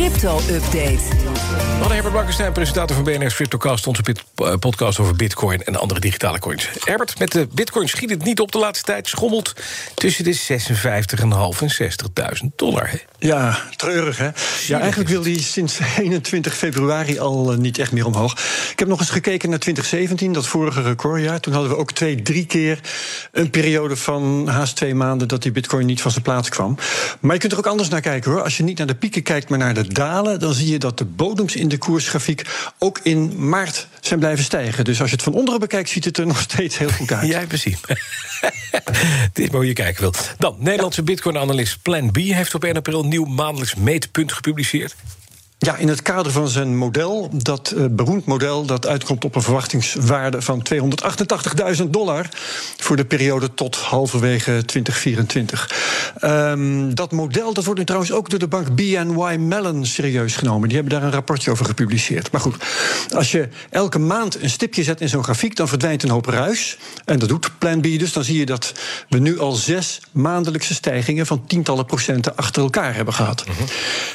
crypto-update. Hallo Herbert Blankenstein, presentator van BNR's Cryptocast... onze eh, podcast over bitcoin en andere digitale coins. Herbert, met de bitcoin schiet het niet op de laatste tijd... schommelt tussen de 56,5 en 60.000 dollar. hè? Ja, treurig hè. Ja, eigenlijk wil hij sinds 21 februari al eh, niet echt meer omhoog. Ik heb nog eens gekeken naar 2017, dat vorige recordjaar. Toen hadden we ook twee, drie keer een periode van haast twee maanden dat die bitcoin niet van zijn plaats kwam. Maar je kunt er ook anders naar kijken hoor. Als je niet naar de pieken kijkt, maar naar de dalen, dan zie je dat de bodems in de koersgrafiek ook in maart zijn blijven stijgen. Dus als je het van onderen bekijkt, ziet het er nog steeds heel goed uit. Jij precies. Dit is maar hoe je kijken wil. Dan, Nederlandse bitcoin-analyst Plan B... heeft op 1 april een nieuw maandelijks meetpunt gepubliceerd. Ja, in het kader van zijn model, dat eh, beroemd model dat uitkomt op een verwachtingswaarde van 288.000 dollar voor de periode tot halverwege 2024. Ehm, dat model dat wordt nu trouwens ook door de bank BNY Mellon serieus genomen. Die hebben daar een rapportje over gepubliceerd. Maar goed, als je elke maand een stipje zet in zo'n grafiek, dan verdwijnt een hoop ruis. En dat doet Plan B dus. Dan zie je dat we nu al zes maandelijkse stijgingen van tientallen procenten achter elkaar hebben gehad.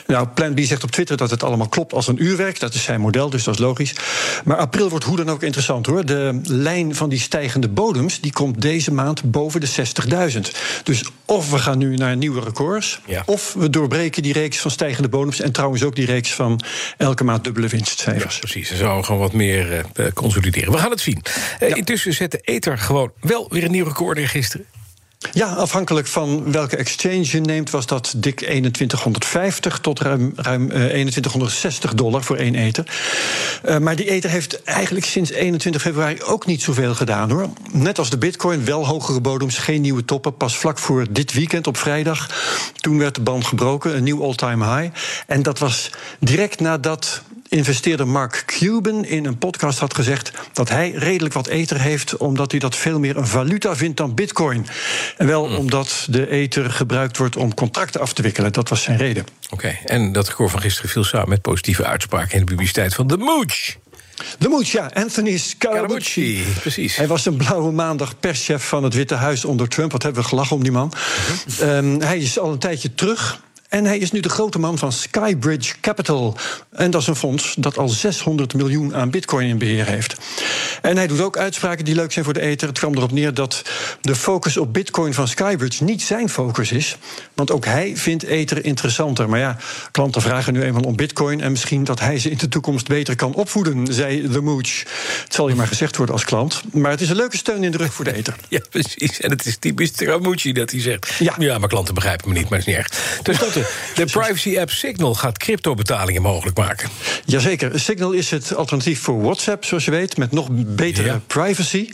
Nou, Plan B zegt op Twitter dat het allemaal klopt als een uurwerk. Dat is zijn model, dus dat is logisch. Maar april wordt hoe dan ook interessant hoor. De lijn van die stijgende bodems die komt deze maand boven de 60.000. Dus of we gaan nu naar nieuwe records, Ja. of we doorbreken die reeks van stijgende bodems. En trouwens ook die reeks van elke maand dubbele winstcijfers. Precies, ze zouden gewoon wat meer eh, consolideren. We gaan het zien. Eh, Ja. Intussen zette Ether gewoon wel weer een nieuw record in gisteren. Ja, afhankelijk van welke exchange je neemt, was dat dik 2150 tot ruim, ruim eh, 2160 dollar voor één ether. Eh, maar die ether heeft eigenlijk sinds 21 februari ook niet zoveel gedaan hoor. Net als de bitcoin, wel hogere bodems, geen nieuwe toppen. Pas vlak voor dit weekend op vrijdag, toen werd de band gebroken, een nieuw all-time high. En dat was direct nadat investeerder Mark Cuban in een podcast had gezegd dat hij redelijk wat ether heeft, omdat hij dat veel meer een valuta vindt dan bitcoin. En wel omdat de ether gebruikt wordt om contracten af te wikkelen. Dat was zijn reden. Oké, en dat record van gisteren viel samen met positieve uitspraken... in de publiciteit van de Mooch. De moed, ja, Anthony Scaramucci. Precies. Hij was een blauwe maandag perschef van het Witte Huis onder Trump. Wat hebben we gelachen om die man. Ehm, hij is al een tijdje terug. En hij is nu de grote man van Skybridge Capital. En dat is een fonds dat al 600 miljoen aan bitcoin in beheer heeft. En hij doet ook uitspraken die leuk zijn voor de ether. Het kwam erop neer dat de focus op bitcoin van Skybridge niet zijn focus is. Want ook hij vindt ether interessanter. Maar ja, klanten vragen nu eenmaal om bitcoin... en misschien dat hij ze in de toekomst beter kan opvoeden, zei The Mooch. Het zal je maar gezegd worden als klant. Maar het is een leuke steun in de rug voor de ether. Ja, precies. En het is typisch Scaramucci dat hij zegt... Ja. ja, maar klanten begrijpen me niet, maar is niet erg. Ten slotte, de privacy-app Signal gaat cryptobetalingen mogelijk maken. Jazeker. Signal is het alternatief voor WhatsApp, zoals je weet, met nog betere Ja. privacy.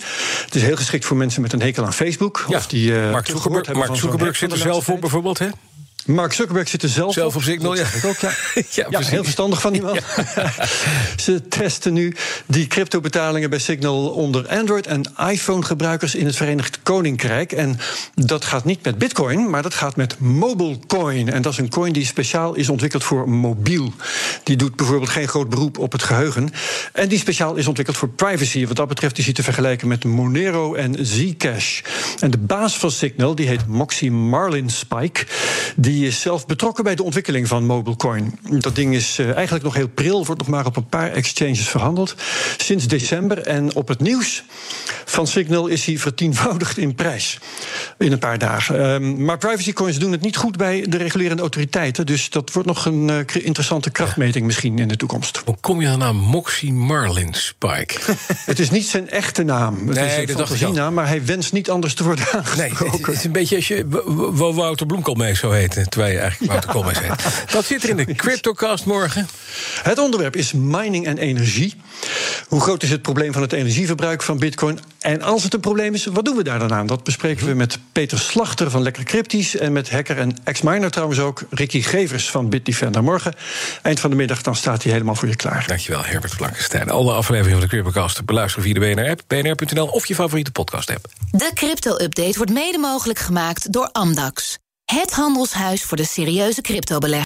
Het is heel geschikt voor mensen met een hekel aan Facebook. Ja, Of die, eh, Mark Zuckerberg, Mark Zuckerberg zit er zelf op, bijvoorbeeld, hè? Mark Zuckerberg zit er zelf, Zelf op Signal, ja. ook, ja. Ja, heel verstandig van die man. Ze testen nu die cryptobetalingen bij Signal onder Android- en iPhone-gebruikers in het Verenigd Koninkrijk. En dat gaat niet met Bitcoin, maar dat gaat met MobileCoin. En dat is een coin die speciaal is ontwikkeld voor mobiel. Die doet bijvoorbeeld geen groot beroep op het geheugen. En die speciaal is ontwikkeld voor privacy. Wat dat betreft is hij te vergelijken met Monero en Zcash. En de baas van Signal, die heet Moxie Marlin Spike, die is zelf betrokken bij de ontwikkeling van MobileCoin. Dat ding is eh, eigenlijk nog heel pril, wordt nog maar op een paar exchanges verhandeld. Sinds december. En op het nieuws van Signal is hij vertienvoudigd in prijs. In een paar dagen. Ehm, maar privacycoins doen het niet goed bij de regulerende autoriteiten. Dus dat wordt nog een eh, interessante krachtmeting misschien in de toekomst. Hoe kom je dan naar Moxie Marlin Spike? Het is niet zijn echte naam. Het Nee, is een fantasienaam, maar hij wenst niet anders te worden Nee, aangesproken. het is een beetje als je Wouter Bloemkoolmees zou heten... terwijl je eigenlijk Wouter Koolmees heet. Dat zit er in de Cryptocast morgen. Het onderwerp is mining en energie. Hoe groot is het probleem van het energieverbruik van Bitcoin? En als het een probleem is, wat doen we daar dan aan? Dat bespreken we met Peter Slachter van Lekker Cryptisch. En met hacker en ex-miner trouwens ook, Ricky Gevers van Bitdefender. Morgen, eind van de middag, dan staat hij helemaal voor je klaar. Dankjewel, Herbert Blankenstein. Alle afleveringen van de Cryptocast beluisteren via de BNR-app... bnr.nl of je favoriete podcast-app. De crypto-update wordt mede mogelijk gemaakt door Amdax. Het handelshuis voor de serieuze cryptobelegger.